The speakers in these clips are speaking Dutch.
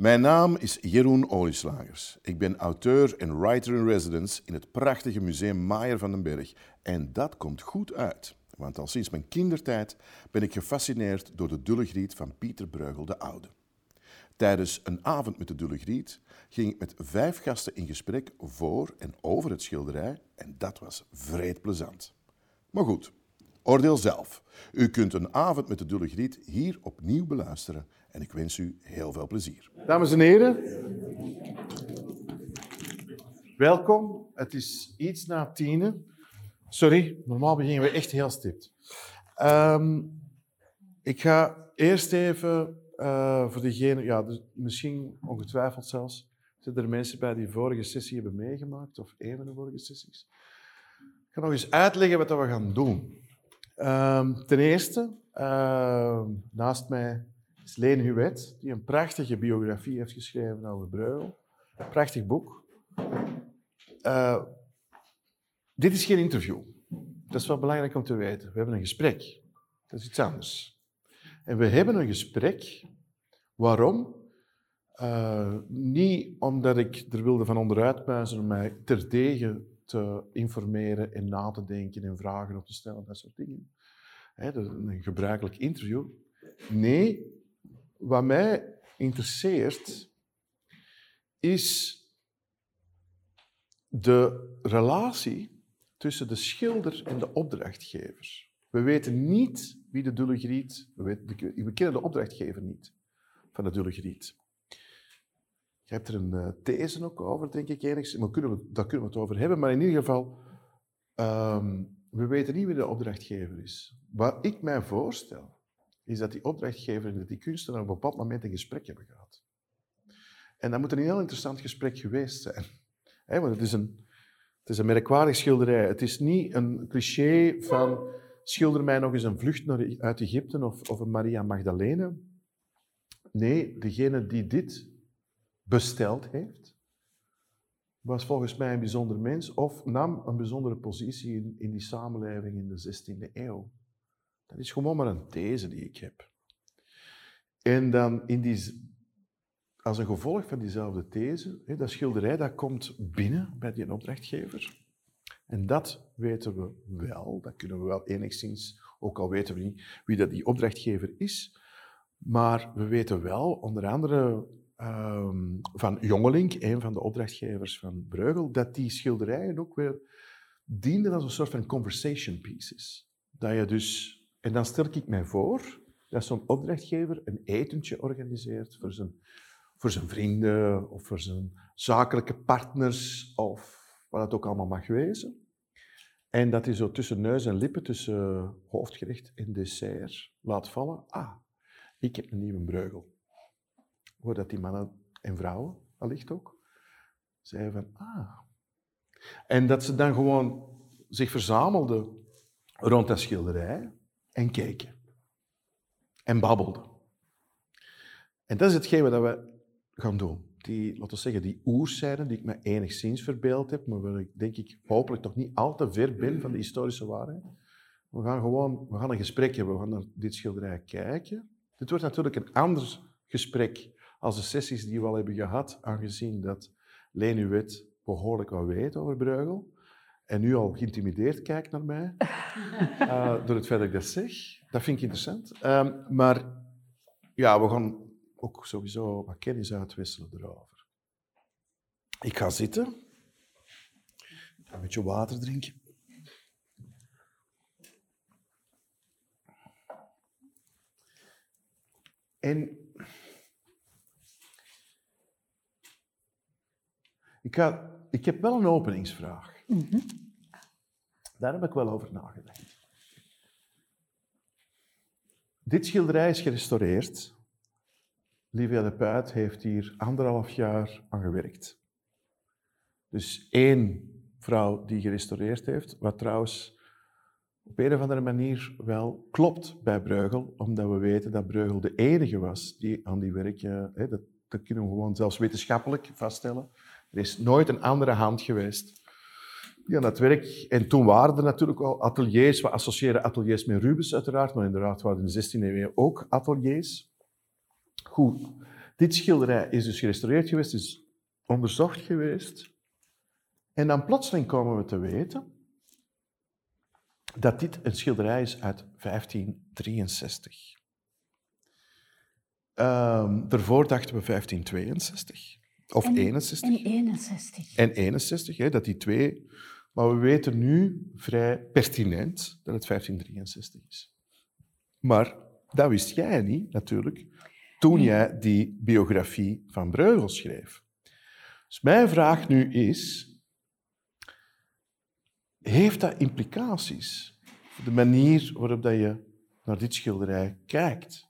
Mijn naam is Jeroen Olieslagers. Ik ben auteur en writer in residence in het prachtige museum Maier van den Berg. En dat komt goed uit, want al sinds mijn kindertijd ben ik gefascineerd door de Dullegriet van Pieter Bruegel de Oude. Tijdens een avond met de Dullegriet ging ik met vijf gasten in gesprek voor en over het schilderij en dat was vreed plezant. Maar goed, oordeel zelf. U kunt een avond met de Dullegriet hier opnieuw beluisteren en ik wens u heel veel plezier. Dames en heren, welkom. Het is iets na tienen. Sorry, normaal beginnen we echt heel stipt. Ehm, ik ga eerst even uh, voor degene, ja, dus misschien ongetwijfeld zelfs, zitten er mensen bij die vorige sessie hebben meegemaakt, of een van de vorige sessies. Ik ga nog eens uitleggen wat we gaan doen. Um, ten eerste, uh, naast mij is Leen Huwet, die een prachtige biografie heeft geschreven over Breugel. Een prachtig boek. Uh, dit is geen interview. Dat is wel belangrijk om te weten. We hebben een gesprek. Dat is iets anders. En we hebben een gesprek. Waarom? Uh, niet omdat ik er wilde van onderuit muizen om mij terdege te informeren en na te denken en vragen op te stellen, dat soort dingen. Dat is een gebruikelijk interview. Nee, wat mij interesseert is de relatie tussen de schilder en de opdrachtgever. We weten niet wie de Dullegriet, we, kennen de opdrachtgever niet van de Dullegriet. Je hebt er een uh, these ook over, denk ik, enigszins. Maar kunnen we, daar kunnen we het over hebben. Maar in ieder geval, um, we weten niet wie de opdrachtgever is. Wat ik mij voorstel, is dat die opdrachtgever en die kunstenaar op een bepaald moment een gesprek hebben gehad. En dat moet een heel interessant gesprek geweest zijn. want het is, een, het is een merkwaardig schilderij. Het is niet een cliché van schilder mij nog eens een vlucht naar, uit Egypte of, of een Maria Magdalene. Nee, degene die dit besteld heeft, was volgens mij een bijzonder mens of nam een bijzondere positie in, in die samenleving in de 16e eeuw. Dat is gewoon maar een these die ik heb. En dan in die, als een gevolg van diezelfde these, hè, dat schilderij dat komt binnen bij die opdrachtgever. En dat weten we wel, dat kunnen we wel enigszins, ook al weten we niet wie dat die opdrachtgever is. Maar we weten wel, onder andere um, van Jongelink, een van de opdrachtgevers van Breugel, dat die schilderijen ook weer dienden als een soort van conversation pieces. Dat je dus en dan stel ik mij voor dat zo'n opdrachtgever een etentje organiseert voor zijn, voor zijn vrienden of voor zijn zakelijke partners of wat het ook allemaal mag wezen. En dat hij zo tussen neus en lippen, tussen hoofdgerecht en dessert laat vallen. Ah, ik heb een nieuwe breugel. Voordat die mannen en vrouwen, allicht ook, zeiden van, ah. En dat ze dan gewoon zich verzamelden rond dat schilderij en keken. En babbelden. En dat is hetgeen wat we gaan doen. Die, laten we zeggen, die oerzijden die ik me enigszins verbeeld heb, maar waar ik denk ik hopelijk toch niet al te ver ben van de historische waarheid. We gaan gewoon we gaan een gesprek hebben, we gaan naar dit schilderij kijken. Dit wordt natuurlijk een ander gesprek als de sessies die we al hebben gehad, aangezien dat Leni Wet behoorlijk wat weet over Breugel en nu al geïntimideerd kijkt naar mij, uh, door het feit dat ik dat zeg. Dat vind ik interessant. Um, maar ja, we gaan ook sowieso wat kennis uitwisselen erover. Ik ga zitten, een beetje water drinken. En ik, ga, ik heb wel een openingsvraag. -hmm. Daar heb ik wel over nagedacht. Dit schilderij is gerestaureerd. Livia de Puit heeft hier anderhalf jaar aan gewerkt. Dus één vrouw die gerestaureerd heeft, wat trouwens op een of andere manier wel klopt bij Breugel, omdat we weten dat Breugel de enige was die aan die werk, hè, dat, dat kunnen we gewoon zelfs wetenschappelijk vaststellen. Er is nooit een andere hand geweest ja, dat werk. En toen waren er natuurlijk wel ateliers. We associëren ateliers met Rubens uiteraard, maar inderdaad waren in de 16e eeuw ook ateliers. Goed. Dit schilderij is dus gerestaureerd geweest, is onderzocht geweest. En dan plotseling komen we te weten dat dit een schilderij is uit 1563. Um, daarvoor dachten we 1562. Of en, 61. En 61. En 61, hè, dat die twee. Maar we weten nu vrij pertinent dat het 1563 is. Maar dat wist jij niet, natuurlijk, toen jij die biografie van Breugel schreef. Dus mijn vraag nu is, heeft dat implicaties voor de manier waarop dat je naar dit schilderij kijkt?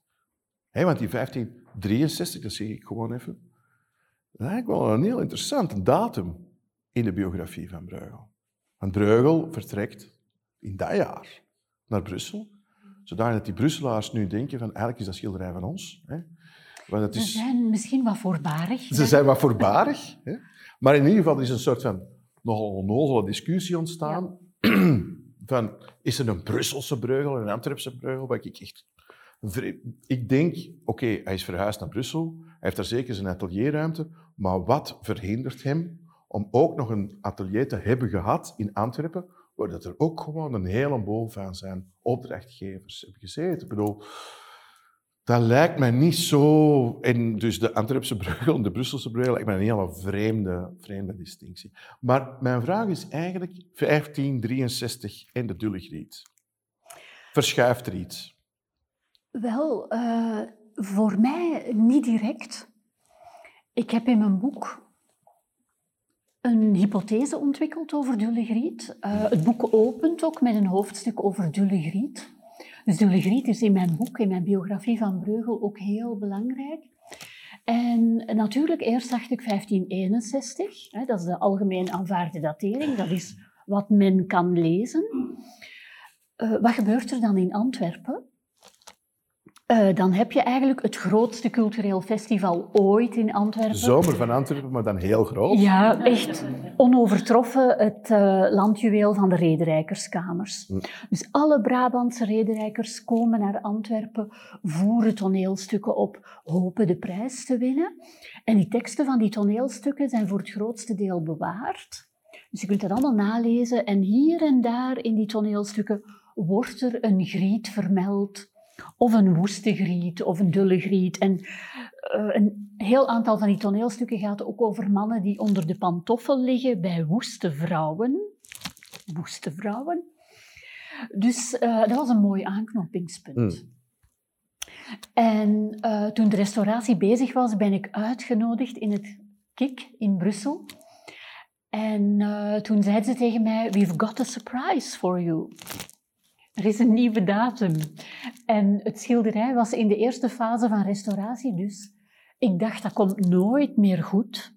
want die 1563, dat zeg ik gewoon even, dat is eigenlijk wel een heel interessante datum in de biografie van Bruegel. Want Bruegel vertrekt in dat jaar naar Brussel, zodat die Brusselaars nu denken van eigenlijk is dat schilderij van ons. Hè. Want is... Ze zijn misschien wat voorbarig. Ze zijn wat voorbarig. Hè. Maar in ieder geval er is een soort van nogal onnozele discussie ontstaan. van, is er een Brusselse Breugel en een Antwerpse Breugel? Wat ik echt... Ik denk, oké, hij is verhuisd naar Brussel. Hij heeft daar zeker zijn atelierruimte. Maar wat verhindert hem om ook nog een atelier te hebben gehad in Antwerpen, waar dat er ook gewoon een heleboel van zijn opdrachtgevers hebben gezeten. Ik bedoel, dat lijkt mij niet zo... En dus de Antwerpse breugel en de Brusselse breugel lijkt mij een hele vreemde, vreemde distinctie. Maar mijn vraag is eigenlijk 1563 en de Dullegriet. Verschuift er iets? Wel, uh, voor mij niet direct. Ik heb in mijn boek een hypothese ontwikkeld over Dullegriet. Uh, het boek opent ook met een hoofdstuk over Dullegriet. Dus Dullegriet is in mijn boek, in mijn biografie van Breugel, ook heel belangrijk. En natuurlijk, eerst dacht ik 1561, hè, dat is de algemeen aanvaarde datering, dat is wat men kan lezen. Uh, wat gebeurt er dan in Antwerpen? Uh, dan heb je eigenlijk het grootste cultureel festival ooit in Antwerpen. De zomer van Antwerpen, maar dan heel groot. Ja, echt onovertroffen het uh, landjuweel van de rederijkerskamers. Hm. Dus alle Brabantse rederijkers komen naar Antwerpen, voeren toneelstukken op, hopen de prijs te winnen. En die teksten van die toneelstukken zijn voor het grootste deel bewaard. Dus je kunt dat allemaal nalezen. En hier en daar in die toneelstukken wordt er een griet vermeld of een woeste griet of een dulle griet. En uh, een heel aantal van die toneelstukken gaat ook over mannen die onder de pantoffel liggen bij woeste vrouwen. Woeste vrouwen. Dus uh, dat was een mooi aanknopingspunt. Mm. En uh, toen de restauratie bezig was, ben ik uitgenodigd in het KIK in Brussel. En toen zeiden ze tegen mij, we've got a surprise for you. Er is een nieuwe datum. En het schilderij was in de eerste fase van restauratie, dus ik dacht dat komt nooit meer goed.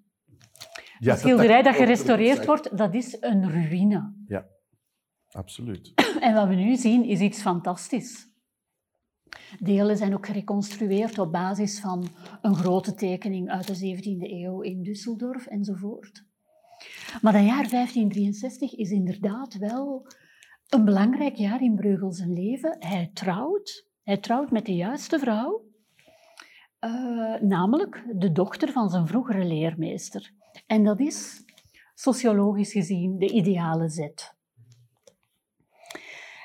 Ja, het schilderij dat, gerestaureerd wordt, dat is een ruïne. Ja, absoluut. En wat we nu zien is iets fantastisch. Delen zijn ook gereconstrueerd op basis van een grote tekening uit de 17e eeuw in Düsseldorf enzovoort. Maar dat jaar 1563 is inderdaad wel een belangrijk jaar in Breugel zijn leven. Hij trouwt. Hij trouwt met de juiste vrouw, uh, namelijk de dochter van zijn vroegere leermeester. En dat is, sociologisch gezien, de ideale zet.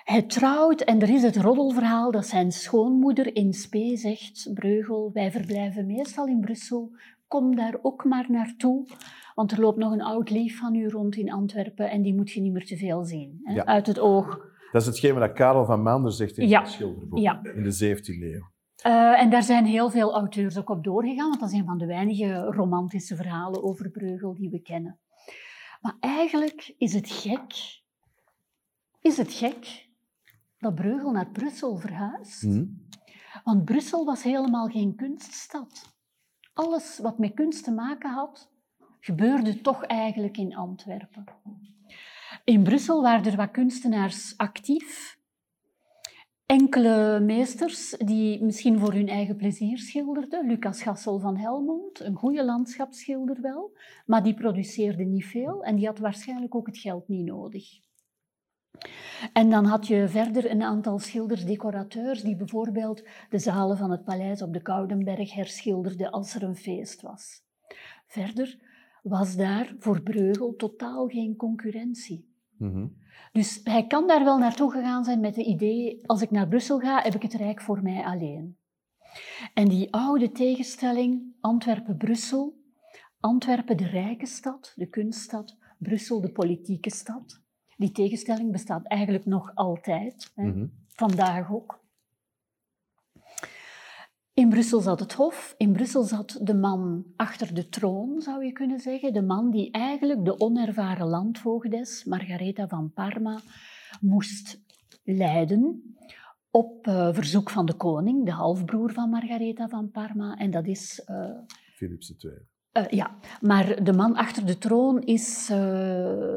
Hij trouwt en er is het roddelverhaal dat zijn schoonmoeder in Spee zegt, Breugel, wij verblijven meestal in Brussel, kom daar ook maar naartoe. Want er loopt nog een oud lief van u rond in Antwerpen en die moet je niet meer te veel zien. Hè? Uit het oog. Dat is hetgeen wat Karel van Maander zegt in ja. het schilderboek, ja. in de 17e eeuw. Uh, en daar zijn heel veel auteurs ook op doorgegaan, want dat is een van de weinige romantische verhalen over Breugel die we kennen. Maar eigenlijk is het gek, is het gek dat Breugel naar Brussel verhuist. Hmm. Want Brussel was helemaal geen kunststad. Alles wat met kunst te maken had, gebeurde toch eigenlijk in Antwerpen. In Brussel waren er wat kunstenaars actief. Enkele meesters die misschien voor hun eigen plezier schilderden. Lucas Gassel van Helmond, een goede landschapsschilder wel, maar die produceerde niet veel en die had waarschijnlijk ook het geld niet nodig. En dan had je verder een aantal schilders, decorateurs, die bijvoorbeeld de zalen van het paleis op de Koudenberg herschilderden als er een feest was. Verder was daar voor Breugel totaal geen concurrentie. Mhm. Dus hij kan daar wel naartoe gegaan zijn met het idee, als ik naar Brussel ga, heb ik het Rijk voor mij alleen. En die oude tegenstelling, Antwerpen-Brussel, Antwerpen de rijke stad, de kunststad, Brussel de politieke stad. Die tegenstelling bestaat eigenlijk nog altijd, hè, Mhm. vandaag ook. In Brussel zat het Hof, in Brussel zat de man achter de troon, zou je kunnen zeggen. De man die eigenlijk de onervaren landvoogdes, Margaretha van Parma, moest leiden op eh, verzoek van de koning, de halfbroer van Margaretha van Parma. En dat is eh, Philips II. eh, ja, maar de man achter de troon is uh,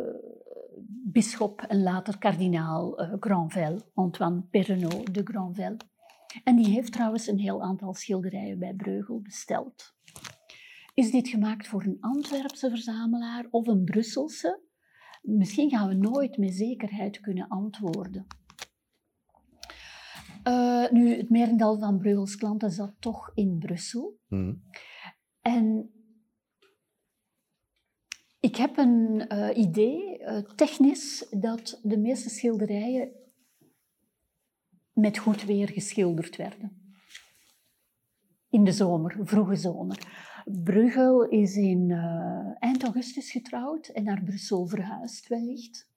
bisschop en later kardinaal uh, Granvelle, Antoine Perrenot de Granvelle. En die heeft trouwens een heel aantal schilderijen bij Breugel besteld. Is dit gemaakt voor een Antwerpse verzamelaar of een Brusselse? Misschien gaan we nooit met zekerheid kunnen antwoorden. Uh, nu, het merendeel van Breugels klanten zat toch in Brussel. Mm. En ik heb een uh, idee, uh, technisch, dat de meeste schilderijen met goed weer geschilderd werden. In de zomer, vroege zomer. Bruegel is in uh, eind augustus getrouwd en naar Brussel verhuisd wellicht.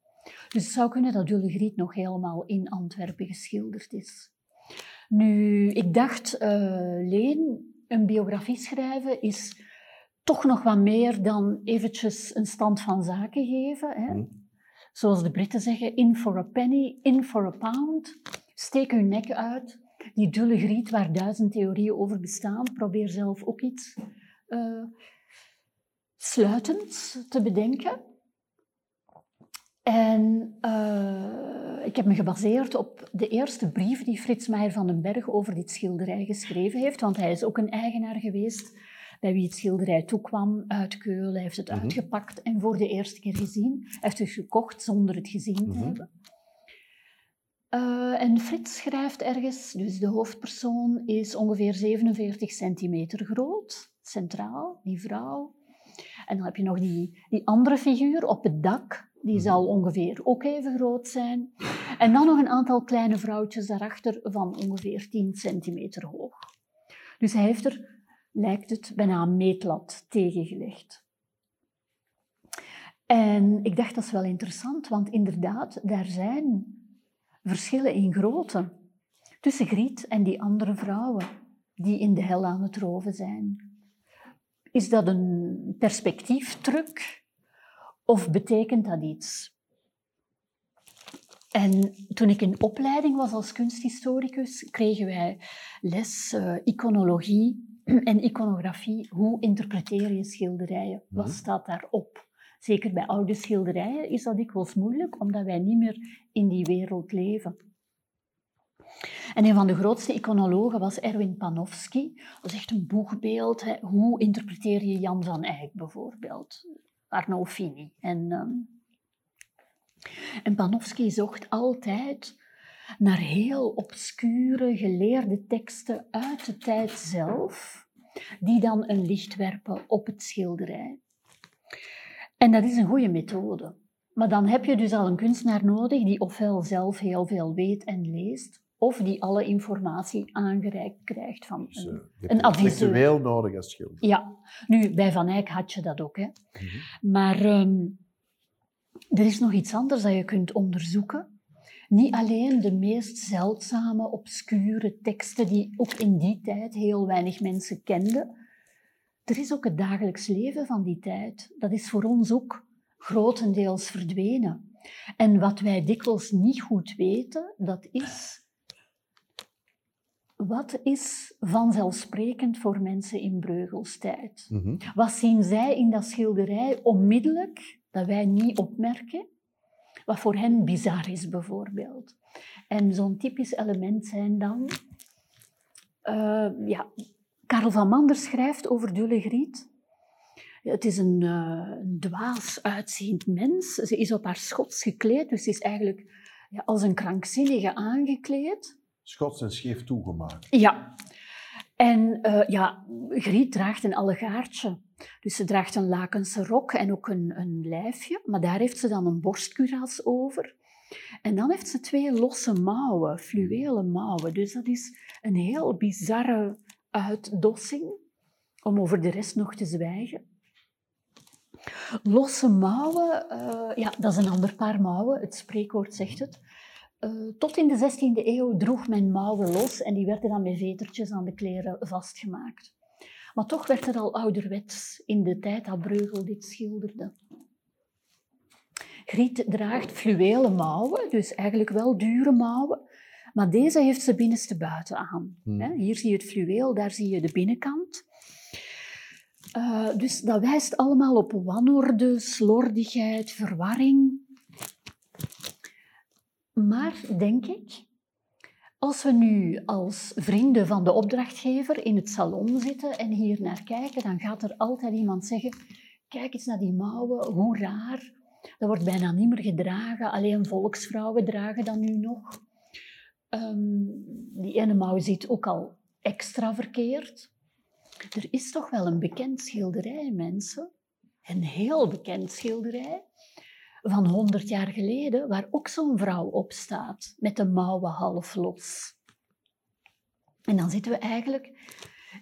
Dus het zou kunnen dat Jules Griet nog helemaal in Antwerpen geschilderd is. Nu, ik dacht, Leen, een biografie schrijven is toch nog wat meer dan eventjes een stand van zaken geven. Hè? Mm. Zoals de Britten zeggen, in for a penny, in for a pound. Steek uw nek uit. Die dulle griet waar duizend theorieën over bestaan, probeer zelf ook iets uh, sluitends te bedenken. En uh, ik heb me gebaseerd op de eerste brief die Frits Meijer van den Berg over dit schilderij geschreven heeft, want hij is ook een eigenaar geweest bij wie het schilderij toekwam uit Keulen. Hij heeft het Mhm. uitgepakt en voor de eerste keer gezien. Hij heeft het gekocht zonder het gezien te Mhm. hebben. Uh, en Frits schrijft ergens, dus de hoofdpersoon is ongeveer 47 centimeter groot, centraal, die vrouw. En dan heb je nog die, die andere figuur op het dak, die zal ongeveer ook even groot zijn. En dan nog een aantal kleine vrouwtjes daarachter van ongeveer 10 centimeter hoog. Dus hij heeft er, lijkt het, bijna een meetlat tegengelegd. En ik dacht, dat is wel interessant, want inderdaad, daar zijn verschillen in grootte tussen Griet en die andere vrouwen die in de hel aan het roven zijn. Is dat een perspectieftruc of betekent dat iets? En toen ik in opleiding was als kunsthistoricus, kregen wij les uh, iconologie en iconografie. Hoe interpreteer je schilderijen? Wat staat daarop? Zeker bij oude schilderijen is dat dikwijls moeilijk, omdat wij niet meer in die wereld leven. En een van de grootste iconologen was Erwin Panofsky. Dat echt een boegbeeld. Hè. Hoe interpreteer je Jan van Eyck bijvoorbeeld? Arnolfini. En, um... en Panofsky zocht altijd naar heel obscure, geleerde teksten uit de tijd zelf, die dan een licht werpen op het schilderij. En dat is een goede methode. Maar dan heb je dus al een kunstenaar nodig die ofwel zelf heel veel weet en leest, of die alle informatie aangereikt krijgt van Dus, een, uh, een hebt adviseur. intellectueel nodig als schilder. Ja, nu bij Van Eyck had je dat ook. Hè. Mhm. Maar ehm, er is nog iets anders dat je kunt onderzoeken. Niet alleen de meest zeldzame, obscure teksten die ook in die tijd heel weinig mensen kenden. Er is ook het dagelijks leven van die tijd. Dat is voor ons ook grotendeels verdwenen. En wat wij dikwijls niet goed weten, dat is wat is vanzelfsprekend voor mensen in Breugels tijd? Mhm. Wat zien zij in dat schilderij onmiddellijk dat wij niet opmerken? Wat voor hen bizar is, bijvoorbeeld. En zo'n typisch element zijn dan. eh, ja, Karel van Mander schrijft over Dulle Griet. Het is een, eh, een dwaas uitziend mens. Ze is op haar schots gekleed, dus ze is eigenlijk ja, als een krankzinnige aangekleed. Schots en scheef toegemaakt. Ja. En uh, ja, Griet draagt een allegaartje. Dus ze draagt een lakense rok en ook een, een lijfje, maar daar heeft ze dan een borstkuras over. En dan heeft ze twee losse mouwen, fluwelen mouwen. Dus dat is een heel bizarre uitdossing, om over de rest nog te zwijgen. Losse mouwen, uh, ja, dat is een ander paar mouwen, het spreekwoord zegt het. Uh, tot in de 16e eeuw droeg men mouwen los en die werden dan met vetertjes aan de kleren vastgemaakt. Maar toch werd het al ouderwets in de tijd dat Breugel dit schilderde. Griet draagt fluwelen mouwen, dus eigenlijk wel dure mouwen. Maar deze heeft ze binnenste buiten aan. Hmm. Hier zie je het fluweel, daar zie je de binnenkant. Uh, dus dat wijst allemaal op wanorde, slordigheid, verwarring. Maar denk ik, als we nu als vrienden van de opdrachtgever in het salon zitten en hier naar kijken, dan gaat er altijd iemand zeggen: Kijk eens naar die mouwen, hoe raar. Dat wordt bijna niet meer gedragen. Alleen volksvrouwen dragen dat nu nog. Um, die ene mouw zit ook al extra verkeerd. Er is toch wel een bekend schilderij, mensen. Een heel bekend schilderij van 100 jaar geleden, waar ook zo'n vrouw op staat, met de mouwen half los. En dan zitten we eigenlijk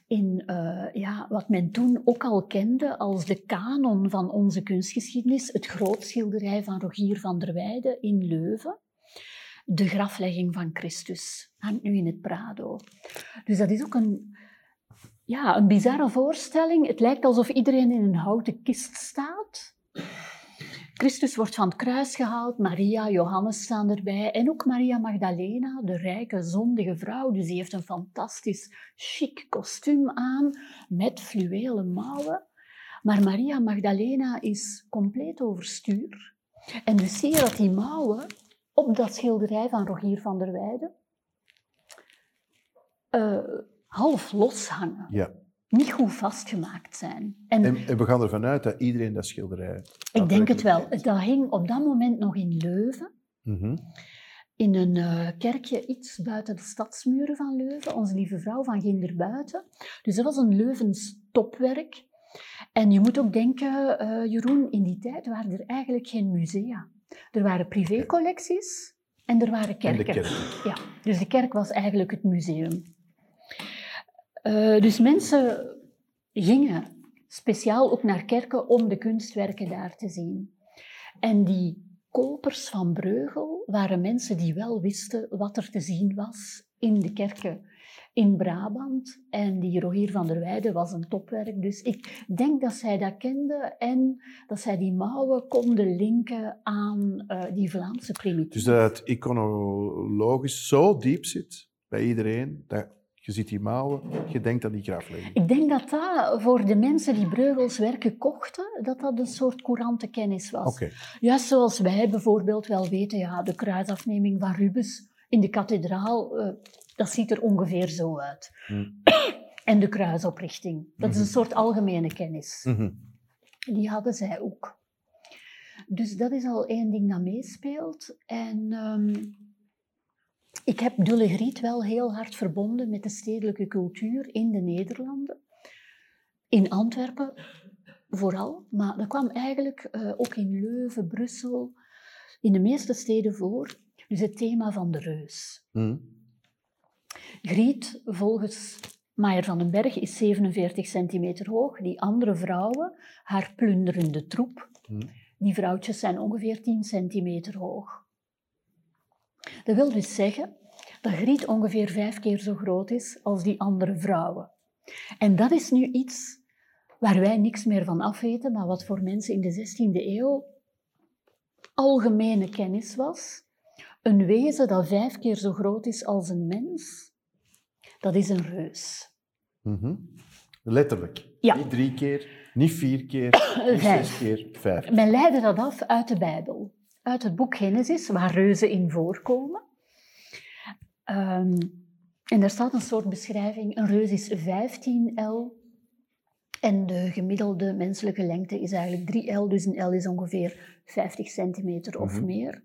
in uh, ja, wat men toen ook al kende als de kanon van onze kunstgeschiedenis, het grootschilderij van Rogier van der Weijden in Leuven. De graflegging van Christus hangt nu in het Prado. Dus dat is ook een, ja, een bizarre voorstelling. Het lijkt alsof iedereen in een houten kist staat. Christus wordt van het kruis gehaald, Maria, Johannes staan erbij en ook Maria Magdalena, de rijke, zondige vrouw. Dus die heeft een fantastisch chic kostuum aan met fluwelen mouwen. Maar Maria Magdalena is compleet overstuur. En dus zie je dat die mouwen op dat schilderij van Rogier van der Weijden uh, half los hangen. Ja niet goed vastgemaakt zijn. En, en, we gaan ervan uit dat iedereen dat schilderij. Ik denk het wel. Dat hing op dat moment nog in Leuven. Mhm. In een uh, kerkje iets buiten de stadsmuren van Leuven. Onze lieve vrouw van Ginderbuiten. Dus dat was een Leuvens topwerk. En je moet ook denken, uh, Jeroen, in die tijd waren er eigenlijk geen musea. Er waren privécollecties en er waren kerken. Kerk. Ja, dus de kerk was eigenlijk het museum. Uh, dus mensen gingen speciaal ook naar kerken om de kunstwerken daar te zien. En die kopers van Breugel waren mensen die wel wisten wat er te zien was in de kerken in Brabant. En die Rogier van der Weijden was een topwerk. Dus ik denk dat zij dat kenden en dat zij die mouwen konden linken aan uh, die Vlaamse primitie. Dus dat het iconologisch zo diep zit bij iedereen, dat je ziet die mouwen, je denkt aan die graflegging. Ik denk dat dat voor de mensen die Breugels werken kochten, dat dat een soort courante kennis was. Okay. Juist zoals wij bijvoorbeeld wel weten, ja, de kruisafneming van Rubens in de kathedraal, uh, dat ziet er ongeveer zo uit. Hmm. En de kruisoprichting, dat is een mhm. soort algemene kennis. Mhm. Die hadden zij ook. Dus dat is al één ding dat meespeelt. En... Um, ik heb Dulle Griet wel heel hard verbonden met de stedelijke cultuur in de Nederlanden. In Antwerpen vooral, maar dat kwam eigenlijk uh, ook in Leuven, Brussel, in de meeste steden voor. Dus het thema van de reus. Mm. Griet, volgens Maier van den Berg, is 47 centimeter hoog. Die andere vrouwen, haar plunderende troep, mm. die vrouwtjes zijn ongeveer 10 centimeter hoog. Dat wil dus zeggen dat Griet ongeveer vijf keer zo groot is als die andere vrouwen. En dat is nu iets waar wij niks meer van afweten, maar wat voor mensen in de 16e eeuw algemene kennis was. Een wezen dat vijf keer zo groot is als een mens, dat is een reus. Mm Letterlijk. Ja. Niet drie keer, niet vier keer, niet zes keer, vijf. Men leidde dat af uit de Bijbel uit het boek Genesis, waar reuzen in voorkomen. Um, en daar staat een soort beschrijving. Een reus is 15 L en de gemiddelde menselijke lengte is eigenlijk 3 L, dus een L is ongeveer 50 centimeter of mhm. meer.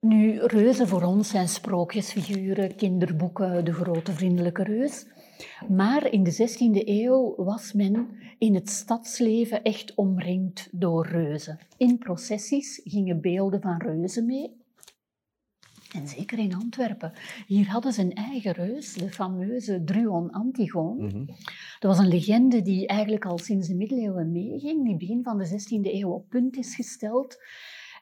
Nu, reuzen voor ons zijn sprookjesfiguren, kinderboeken, de grote vriendelijke reus. Maar in de 16e eeuw was men in het stadsleven echt omringd door reuzen. In processies gingen beelden van reuzen mee. En zeker in Antwerpen. Hier hadden ze een eigen reus, de fameuze Druon Antigoon. Mhm. Dat was een legende die eigenlijk al sinds de middeleeuwen meeging, die begin van de 16e eeuw op punt is gesteld.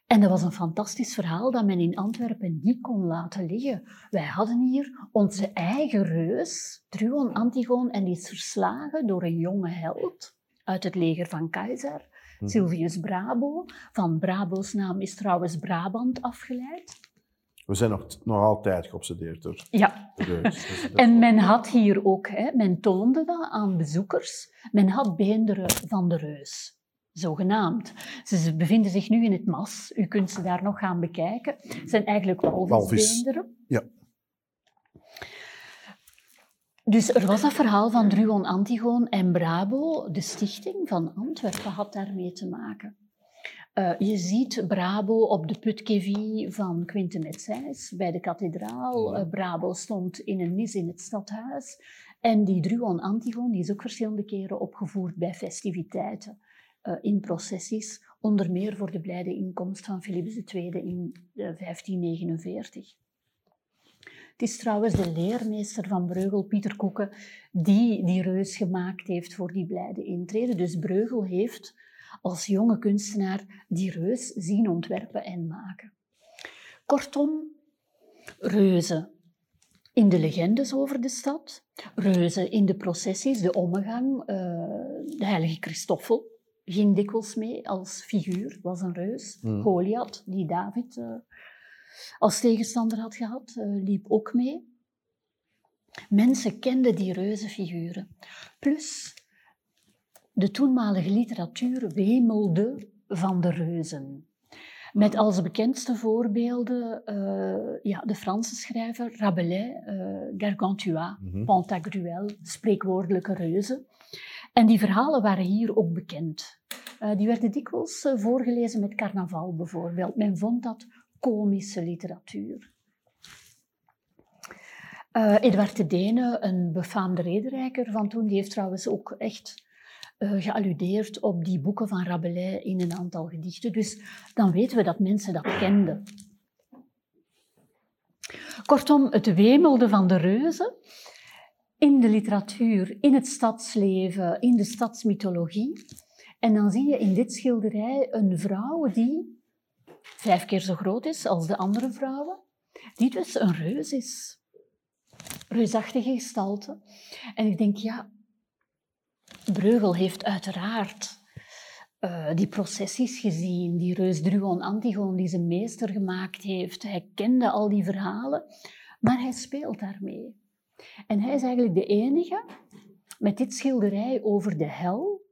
En dat was een fantastisch verhaal dat men in Antwerpen niet kon laten liggen. Wij hadden hier onze eigen reus, Druon Antigoon, en die is verslagen door een jonge held uit het leger van Keizer, Mhm. Silvius Brabo. Van Brabo's naam is trouwens Brabant afgeleid. We zijn nog, nog altijd geobsedeerd door Ja. Dus En men had hier ook, hè, men toonde dat aan bezoekers, men had beenderen van de reus, zogenaamd. Ze bevinden zich nu in het mas, u kunt ze daar nog gaan bekijken. Het zijn eigenlijk walvisbeenderen. Ja. Dus er was dat verhaal van Druon Antigoon en Brabo, de stichting van Antwerpen had daarmee te maken. Eh, je ziet Brabo op de Putkevie van Quinte Metzeis bij de kathedraal. Eh, Brabo stond in een nis in het stadhuis. En die Druon Antigoon die is ook verschillende keren opgevoerd bij festiviteiten, eh, in processies, onder meer voor de blijde inkomst van Philips II in eh, 1549. Het is trouwens de leermeester van Breugel, Pieter Koeken, die die reus gemaakt heeft voor die blijde intrede. Dus Breugel heeft als jonge kunstenaar die reus zien ontwerpen en maken. Kortom, reuzen in de legendes over de stad, reuzen in de processies, de ommegang. eh, de heilige Christoffel ging dikwijls mee als figuur, was een reus. Hmm. Goliath, die David eh, als tegenstander had gehad, eh, liep ook mee. Mensen kenden die reuzenfiguren. Plus, de toenmalige literatuur wemelde van de reuzen. Met als bekendste voorbeelden eh, ja, de Franse schrijver Rabelais, Gargantua, Mhm. Pantagruel, spreekwoordelijke reuzen. En die verhalen waren hier ook bekend. Eh, die werden dikwijls eh, voorgelezen met carnaval bijvoorbeeld. Men vond dat komische literatuur. Eh, Edward de Dene, een befaamde rederijker van toen, die heeft trouwens ook echt gealludeerd op die boeken van Rabelais in een aantal gedichten. Dus dan weten we dat mensen dat kenden. Kortom, het wemelde van de reuzen in de literatuur, in het stadsleven, in de stadsmythologie. En dan zie je in dit schilderij een vrouw die vijf keer zo groot is als de andere vrouwen, die dus een reus is. Reusachtige gestalte. En ik denk, ja, Breugel heeft uiteraard eh, die processies gezien, die reus Druon Antigoon die zijn meester gemaakt heeft. Hij kende al die verhalen, maar hij speelt daarmee. En hij is eigenlijk de enige met dit schilderij over de hel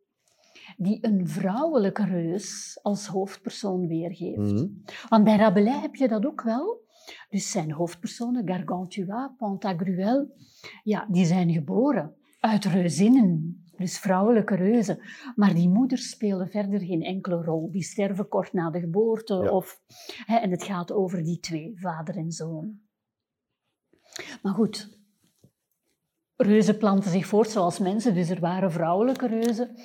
die een vrouwelijke reus als hoofdpersoon weergeeft. Mhm. Want bij Rabelais heb je dat ook wel. Dus zijn hoofdpersonen, Gargantua, Pantagruel, ja, die zijn geboren uit reuzinnen, dus vrouwelijke reuzen. Maar die moeders spelen verder geen enkele rol. Die sterven kort na de geboorte. Ja. Of, hè, en het gaat over die twee, vader en zoon. Maar goed, reuzen planten zich voort zoals mensen, dus er waren vrouwelijke reuzen.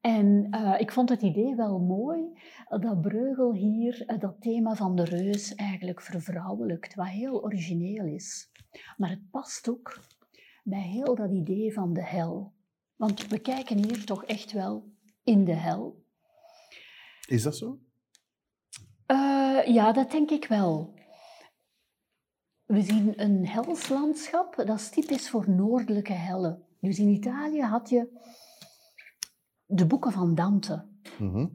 En eh, ik vond het idee wel mooi dat Breugel hier eh, dat thema van de reus eigenlijk vervrouwelijkt, wat heel origineel is. Maar het past ook bij heel dat idee van de hel. Want we kijken hier toch echt wel in de hel. Is dat zo? Eh, ja, dat denk ik wel. We zien een helslandschap, dat is typisch voor noordelijke hellen. Dus in Italië had je de boeken van Dante. Mhm.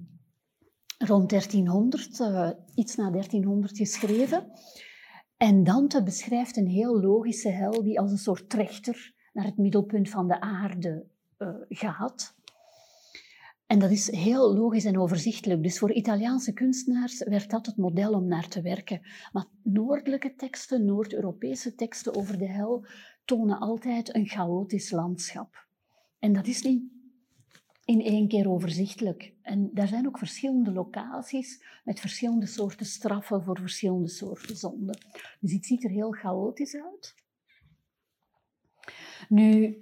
rond 1300, eh, iets na 1300 geschreven. En Dante beschrijft een heel logische hel die als een soort trechter naar het middelpunt van de aarde eh, gaat. En dat is heel logisch en overzichtelijk. Dus voor Italiaanse kunstenaars werd dat het model om naar te werken. Maar noordelijke teksten, Noord-Europese teksten over de hel, tonen altijd een chaotisch landschap. En dat is niet in één keer overzichtelijk. En daar zijn ook verschillende locaties met verschillende soorten straffen voor verschillende soorten zonden. Dus het ziet er heel chaotisch uit. Nu,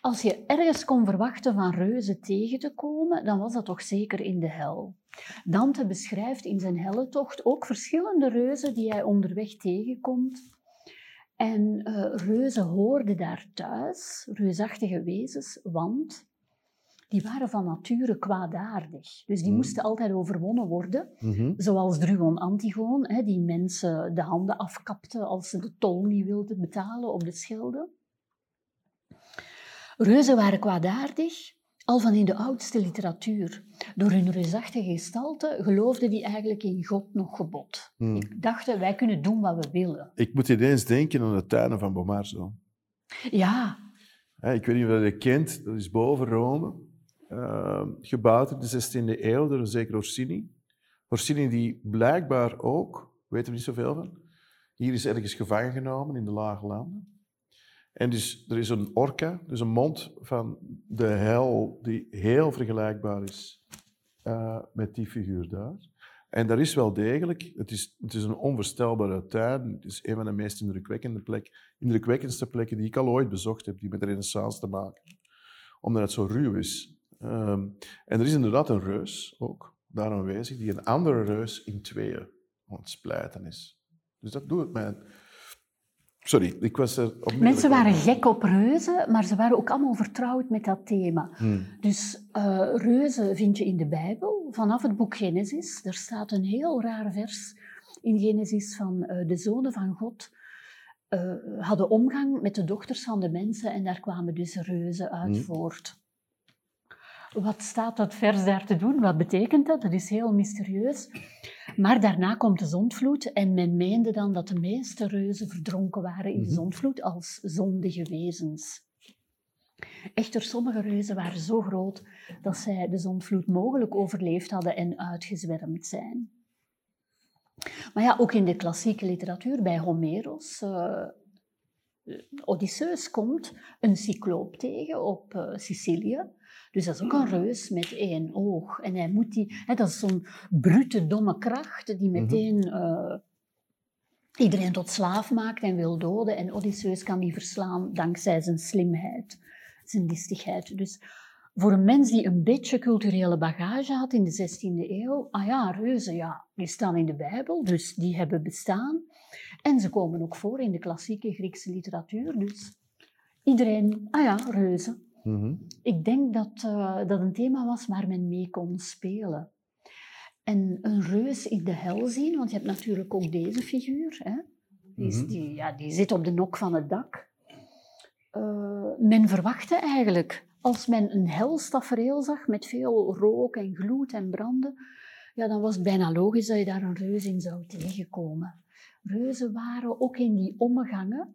als je ergens kon verwachten van reuzen tegen te komen, dan was dat toch zeker in de hel. Dante beschrijft in zijn hellentocht ook verschillende reuzen die hij onderweg tegenkomt. En uh, reuzen hoorden daar thuis, reusachtige wezens, want die waren van nature kwaadaardig. Dus die Mm. moesten altijd overwonnen worden. Mhm. Zoals Druon Antigoon, hè, die mensen de handen afkapte als ze de tol niet wilden betalen op de Schelde. Reuzen waren kwaadaardig, al van in de oudste literatuur. Door hun reusachtige gestalte geloofden die eigenlijk in God nog gebod. Hmm. Dachten, wij kunnen doen wat we willen. Ik moet ineens denken aan de tuinen van Bomarzo. Ja, Ik weet niet of je dat kent, dat is boven Rome. eh, gebouwd in de 16e eeuw door een zeker Orsini. Orsini die blijkbaar ook, weten we niet zoveel van, hier is ergens gevangen genomen in de lage landen. En dus er is een orka, dus een mond van de hel, die heel vergelijkbaar is eh, met die figuur daar. En daar is wel degelijk, het is, het is een onvoorstelbare tuin. Het is een van de meest indrukwekkende, plek, indrukwekkendste plekken die ik al ooit bezocht heb, die met de renaissance te maken. Omdat het zo ruw is. Ehm, en er is inderdaad een reus ook daar aanwezig, die een andere reus in tweeën aan het splijten is. Dus dat doet mij... Sorry, ik was er opnieuw... mensen waren gek op reuzen, maar ze waren ook allemaal vertrouwd met dat thema. Hmm. Dus eh, reuzen vind je in de Bijbel, vanaf het boek Genesis. Er staat een heel raar vers in Genesis van eh, de zonen van God eh, hadden omgang met de dochters van de mensen en daar kwamen dus reuzen uit Hmm. voort. Wat staat dat vers daar te doen? Wat betekent dat? Dat is heel mysterieus. Maar daarna komt de zondvloed en men meende dan dat de meeste reuzen verdronken waren in de Mhm. zondvloed als zondige wezens. Echter, sommige reuzen waren zo groot dat zij de zondvloed mogelijk overleefd hadden en uitgezwermd zijn. Maar ja, ook in de klassieke literatuur, bij Homeros, eh, Odysseus komt een cycloop tegen op eh, Sicilië. Dus dat is ook een reus met één oog. En hij moet die, hè, dat is zo'n brute, domme kracht die meteen eh, iedereen tot slaaf maakt en wil doden. En Odysseus kan die verslaan dankzij zijn slimheid, zijn listigheid. Dus voor een mens die een beetje culturele bagage had in de 16e eeuw, ah ja, reuzen, ja, die staan in de Bijbel, dus die hebben bestaan. En ze komen ook voor in de klassieke Griekse literatuur, dus iedereen, ah ja, reuzen. Mhm. Ik denk dat eh, dat een thema was waar men mee kon spelen. En een reus in de hel zien, want je hebt natuurlijk ook deze figuur. Hè? Die, is- Mhm. die, ja, die zit op de nok van het dak. Eh, men verwachtte eigenlijk, als men een helstafereel zag met veel rook en gloed en branden, ja, dan was het bijna logisch dat je daar een reus in zou tegenkomen. Reuzen waren ook in die ommegangen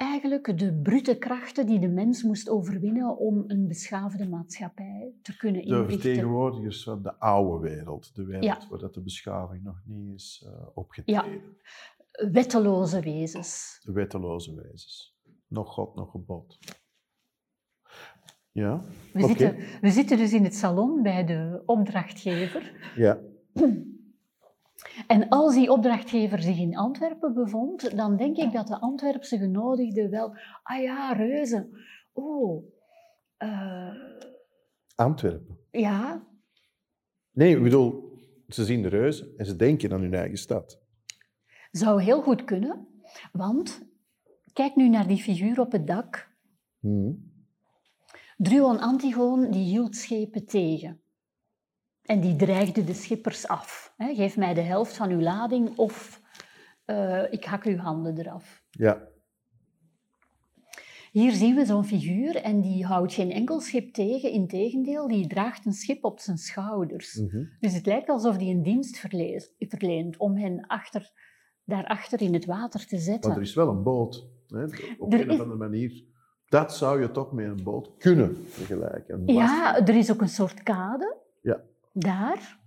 eigenlijk de brute krachten die de mens moest overwinnen om een beschaafde maatschappij te kunnen De inrichten. vertegenwoordigers van de oude wereld, de wereld Ja. waar dat de beschaving nog niet is uh, opgetreden. Wetteloze wezens. De wetteloze wezens. Nog God, nog gebod. Ja? We, zitten, we zitten dus in het salon bij de opdrachtgever. Ja. En als die opdrachtgever zich in Antwerpen bevond, dan denk ik dat de Antwerpse genodigden wel... Ah ja, reuzen. Oh, eh, Antwerpen. ja, Nee, ik bedoel, ze zien de reuzen en ze denken aan hun eigen stad. zou heel goed kunnen. Want, kijk nu naar die figuur op het dak. Mhm. Druon Antigoon die hield schepen tegen. En die dreigde de schippers af. Hè, Geef mij de helft van uw lading of eh, ik hak uw handen eraf. Ja. Hier zien we zo'n figuur en die houdt geen enkel schip tegen. Integendeel, die draagt een schip op zijn schouders. Mhm. Dus het lijkt alsof hij een dienst verleent om hen achter, daarachter in het water te zetten. Maar er is wel een boot. Hè? Op Er een of andere manier. Dat zou je toch met een boot kunnen vergelijken. Een Ja, er is ook een soort kade. Ja. Daar.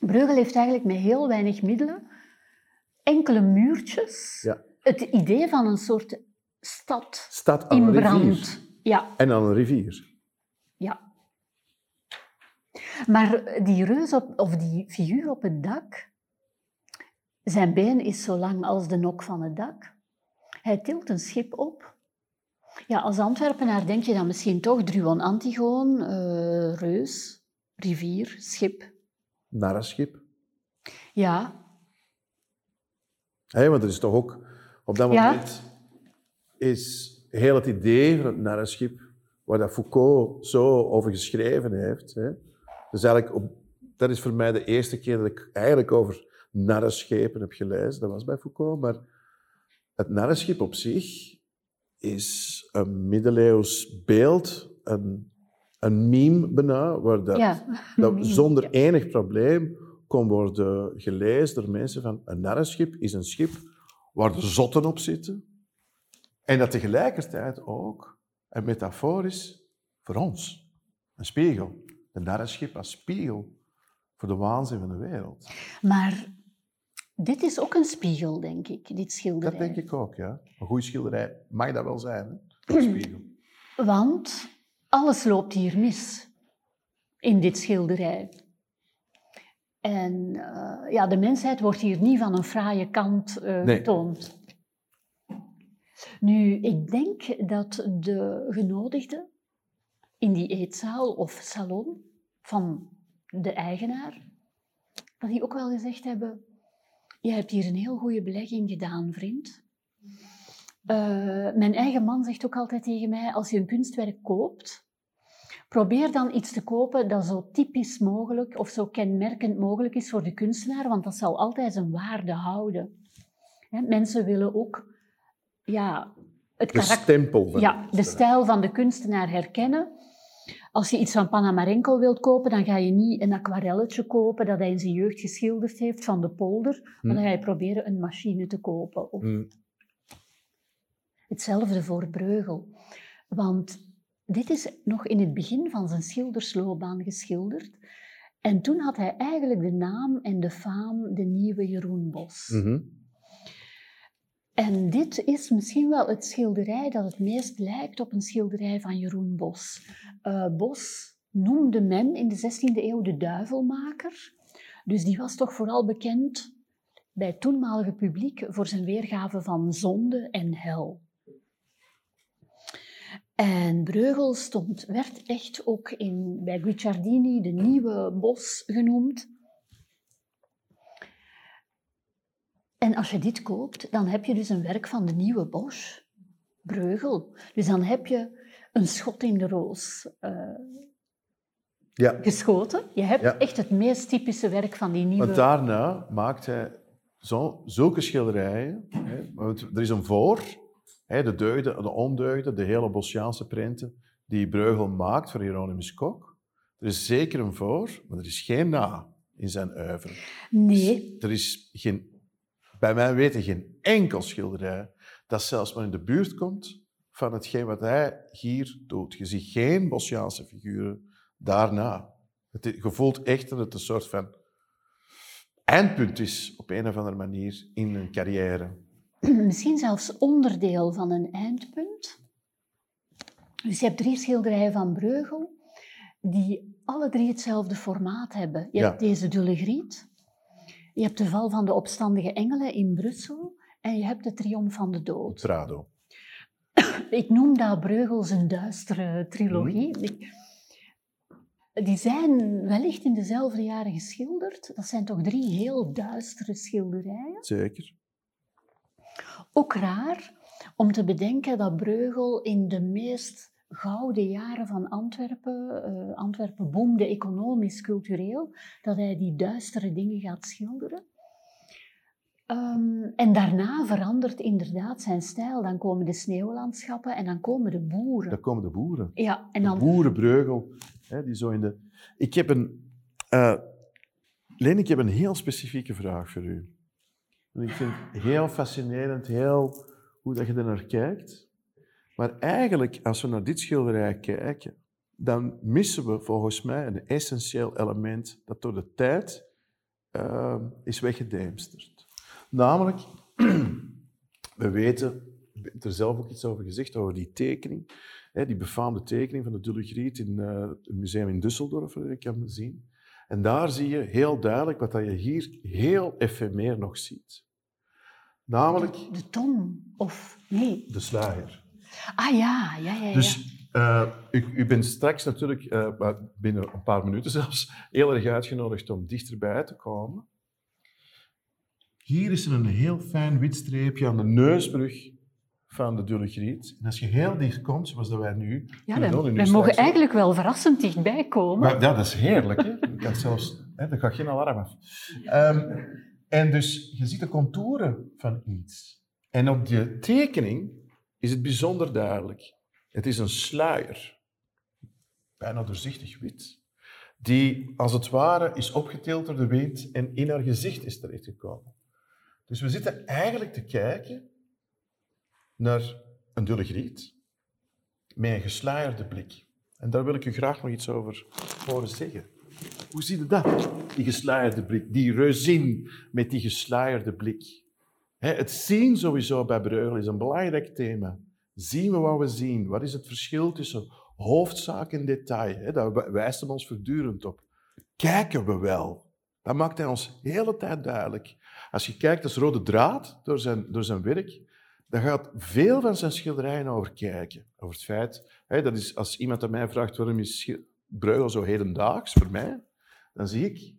Breugel heeft eigenlijk met heel weinig middelen enkele muurtjes. Ja. Het idee van een soort stad Stad aan in een rivier. brand. Ja, En aan een rivier. Ja. Maar die reus op, of die figuur op het dak, zijn been is zo lang als de nok van het dak. Hij tilt een schip op. Ja, als Antwerpenaar denk je dan misschien toch Druon Antigoon, uh, reus, rivier, schip. Narrenschip. Ja. Hey, want er is toch ook op dat moment is heel het idee van het narrenschip, waar dat Foucault zo over geschreven heeft. Hè. Dus eigenlijk op, dat is voor mij de eerste keer dat ik eigenlijk over narrenschepen heb gelezen. Dat was bij Foucault. Maar het narrenschip op zich is een middeleeuws beeld, een, een meme bijna, waar dat, dat zonder enig probleem kon worden gelezen door mensen van een narrenschip is een schip waar de zotten op zitten. En dat tegelijkertijd ook een metafoor is voor ons. Een spiegel. De narrenschip als spiegel voor de waanzin van de wereld. Maar dit is ook een spiegel, denk ik, dit schilderij. Dat denk ik ook, ja. Een goede schilderij mag dat wel zijn, hè? een spiegel. Want alles loopt hier mis in dit schilderij. En uh, ja, de mensheid wordt hier niet van een fraaie kant uh, nee. getoond. Nu, ik denk dat de genodigden in die eetzaal of salon van de eigenaar, dat die ook wel gezegd hebben, je hebt hier een heel goede belegging gedaan, vriend. Uh, mijn eigen man zegt ook altijd tegen mij, als je een kunstwerk koopt, probeer dan iets te kopen dat zo typisch mogelijk of zo kenmerkend mogelijk is voor de kunstenaar, want dat zal altijd zijn waarde houden. mensen willen ook ja, het de stempel ja, de stijl van de kunstenaar herkennen. Als je iets van Panamarenko wilt kopen, dan ga je niet een aquarelletje kopen dat hij in zijn jeugd geschilderd heeft van de polder, maar hm. dan ga je proberen een machine te kopen. Of... Hm. Hetzelfde voor Breugel. Want dit is nog in het begin van zijn schildersloopbaan geschilderd. En toen had hij eigenlijk de naam en de faam de nieuwe Jeroen Bos. Mm en dit is misschien wel het schilderij dat het meest lijkt op een schilderij van Jeroen Bos. Uh, Bos noemde men in de 16e eeuw de duivelmaker. Dus die was toch vooral bekend bij het toenmalige publiek voor zijn weergave van zonde en hel. En Breugel stond, werd echt ook in, bij Guicciardini de nieuwe Bos genoemd. En als je dit koopt, dan heb je dus een werk van de nieuwe Bosch, Breugel. Dus dan heb je een schot in de roos uh, ja. geschoten. Je hebt echt het meest typische werk van die nieuwe... Want daarna maakt hij zo, zulke schilderijen. Hè, er is een voor, de deugden, de ondeugden, de hele Bosjaanse prenten die Breugel maakt voor Hieronymus Kok. Er is zeker een voor, maar er is geen na in zijn oeuvre. Nee. er is geen bij mijn weten geen enkel schilderij dat zelfs maar in de buurt komt van hetgeen wat hij hier doet. Je ziet geen Bosjaanse figuren daarna. Het, je voelt echt dat het een soort van eindpunt is op een of andere manier in een carrière. Misschien zelfs onderdeel van een eindpunt. Dus je hebt drie schilderijen van Breugel die alle drie hetzelfde formaat hebben. Je hebt deze Dulle Griet, je hebt de val van de opstandige engelen in Brussel en je hebt de triomf van de dood. Prado. Ik noem dat Breugels een duistere trilogie. Mhm. Die zijn wellicht in dezelfde jaren geschilderd. Dat zijn toch drie heel duistere schilderijen? Zeker. Ook raar om te bedenken dat Breugel in de meest gouden jaren van Antwerpen, uh, Antwerpen boemde economisch, cultureel, dat hij die duistere dingen gaat schilderen. Ehm, en daarna verandert inderdaad zijn stijl. Dan komen de sneeuwlandschappen en dan komen de boeren. Dan komen de boeren. Ja, en dan... De boerenbreugel, hè, die zo in de... Ik heb een... Uh, Leen, ik heb een heel specifieke vraag voor u. Ik vind het heel fascinerend, heel hoe dat je er naar kijkt. Maar eigenlijk, als we naar dit schilderij kijken, dan missen we volgens mij een essentieel element dat door de tijd uh, is weggedemsterd. Namelijk, we weten, ik er zelf ook iets over gezegd, over die tekening, Hè, die befaamde tekening van de Dulle Griet in uh, het museum in Düsseldorf, dat je kan zien. En daar zie je heel duidelijk wat dat je hier heel efemeer nog ziet. Namelijk... De, de ton, of nee? De sluier. Ah ja, ja, ja. ja. Dus uh, u, u, bent straks natuurlijk, uh, binnen een paar minuten zelfs, heel erg uitgenodigd om dichterbij te komen. Hier is er een heel fijn wit streepje aan de neusbrug van de Dulle Griet. En als je heel dicht komt, zoals dat wij nu ja, doen... Wij mogen eigenlijk wel verrassend dichtbij komen. Maar, ja, dat is heerlijk. Hè? Je kan zelfs... Hè, gaat geen alarm af. Um, en dus, je ziet de contouren van iets. En op die tekening is het bijzonder duidelijk. Het is een sluier, bijna doorzichtig wit, die als het ware is opgetild door de wind en in haar gezicht is terechtgekomen. Dus we zitten eigenlijk te kijken naar een dulle griet met een gesluierde blik. En daar wil ik u graag nog iets over horen zeggen. Hoe zie je dat? Die gesluierde blik, die reuzin met die gesluierde blik. Het zien sowieso bij Breugel is een belangrijk thema. Zien we wat we zien? Wat is het verschil tussen hoofdzaak en detail? Daar wijst hij ons voortdurend op. Kijken we wel? Dat maakt hij ons de hele tijd duidelijk. Als je kijkt als rode draad door zijn, door zijn werk, dan gaat veel van zijn schilderijen over kijken. Over het feit, dat is als iemand aan mij vraagt waarom is Breugel zo hedendaags voor mij, dan zie ik,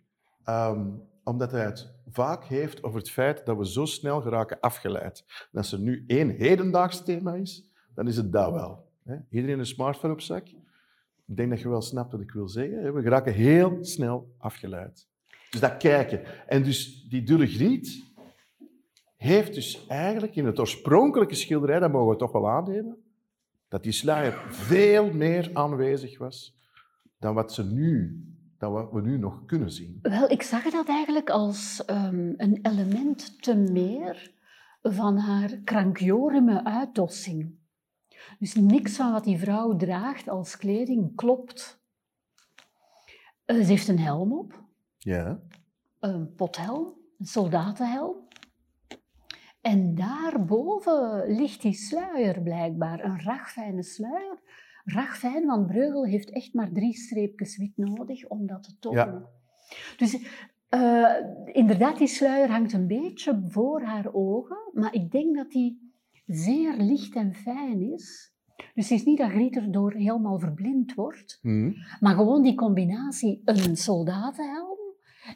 um, omdat hij het vaak heeft over het feit dat we zo snel geraken afgeleid. En als er nu één hedendaags thema is, dan is het dat wel. Hè. Iedereen een smartphone op zak. Ik denk dat je wel snapt wat ik wil zeggen. We geraken heel snel afgeleid. Dus dat kijken. En dus die dulle griet heeft dus eigenlijk in het oorspronkelijke schilderij, dat mogen we toch wel aannemen, dat die sluier veel meer aanwezig was dan wat, ze nu, dan wat we nu nog kunnen zien. Wel, ik zag dat eigenlijk als um, een element te meer van haar krankjoreme uitdossing. Dus niks van wat die vrouw draagt als kleding klopt. Uh, ze heeft een helm op. Ja. Een pothelm, een soldatenhelm. En daarboven ligt die sluier blijkbaar, een ragfijne sluier. Ragfijn, want Breugel heeft echt maar drie streepjes wit nodig om dat te tonen. Ja. Dus uh, inderdaad, die sluier hangt een beetje voor haar ogen, maar ik denk dat die zeer licht en fijn is. Dus het is niet dat Griet erdoor helemaal verblind wordt, mm. maar gewoon die combinatie, een soldatenhelm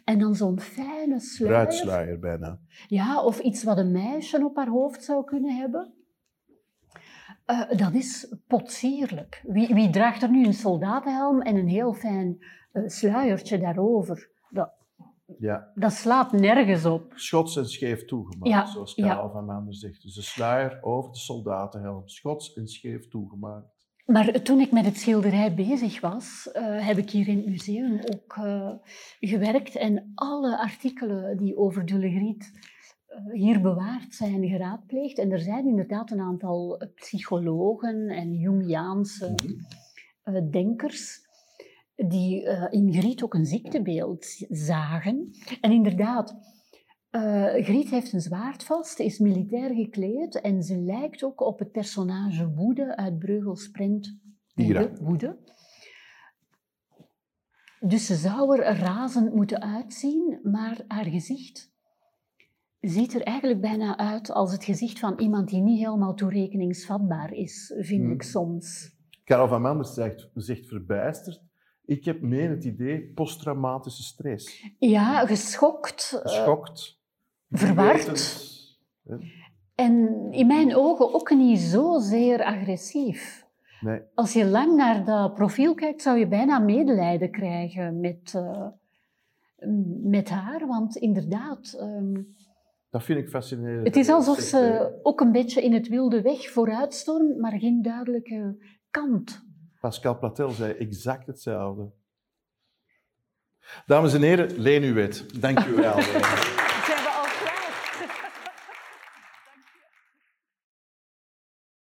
en dan zo'n fijne sluier. Bijna. Ja, of iets wat een meisje op haar hoofd zou kunnen hebben. Uh, dat is potsierlijk. Wie, wie, draagt er nu een soldatenhelm en een heel fijn uh, sluiertje daarover? Dat, ja. dat slaat nergens op. Schots en scheef toegemaakt, ja. zoals Karel ja. van Mander zegt. Dus de sluier over de soldatenhelm, schots en scheef toegemaakt. Maar toen ik met het schilderij bezig was, uh, heb ik hier in het museum ook uh, gewerkt en alle artikelen die over Dullegriet uh, hier bewaard zijn, geraadpleegd. En er zijn inderdaad een aantal psychologen en Jungiaanse mhm. denkers die in Griet ook een ziektebeeld zagen. En inderdaad, uh, Griet heeft een zwaard vast, is militair gekleed en ze lijkt ook op het personage Woede uit Breugels print Woede. Woede. Dus ze zou er razend moeten uitzien, maar haar gezicht ziet er eigenlijk bijna uit als het gezicht van iemand die niet helemaal toerekeningsvatbaar is, vind hmm. ik soms. Karel van Manders zegt, zegt verbijsterd. Ik heb meer het idee posttraumatische stress. Ja, geschokt. Geschokt verward. En in mijn ogen ook niet zozeer agressief. Nee. Als je lang naar dat profiel kijkt, zou je bijna medelijden krijgen met, uh, met haar. Want inderdaad. Um, dat vind ik fascinerend. Het is alsof ze ook een beetje in het wilde weg vooruitstormt, maar geen duidelijke kant. Pascal Platel zei exact hetzelfde. Dames en heren, Leen Uwet, dank u wel.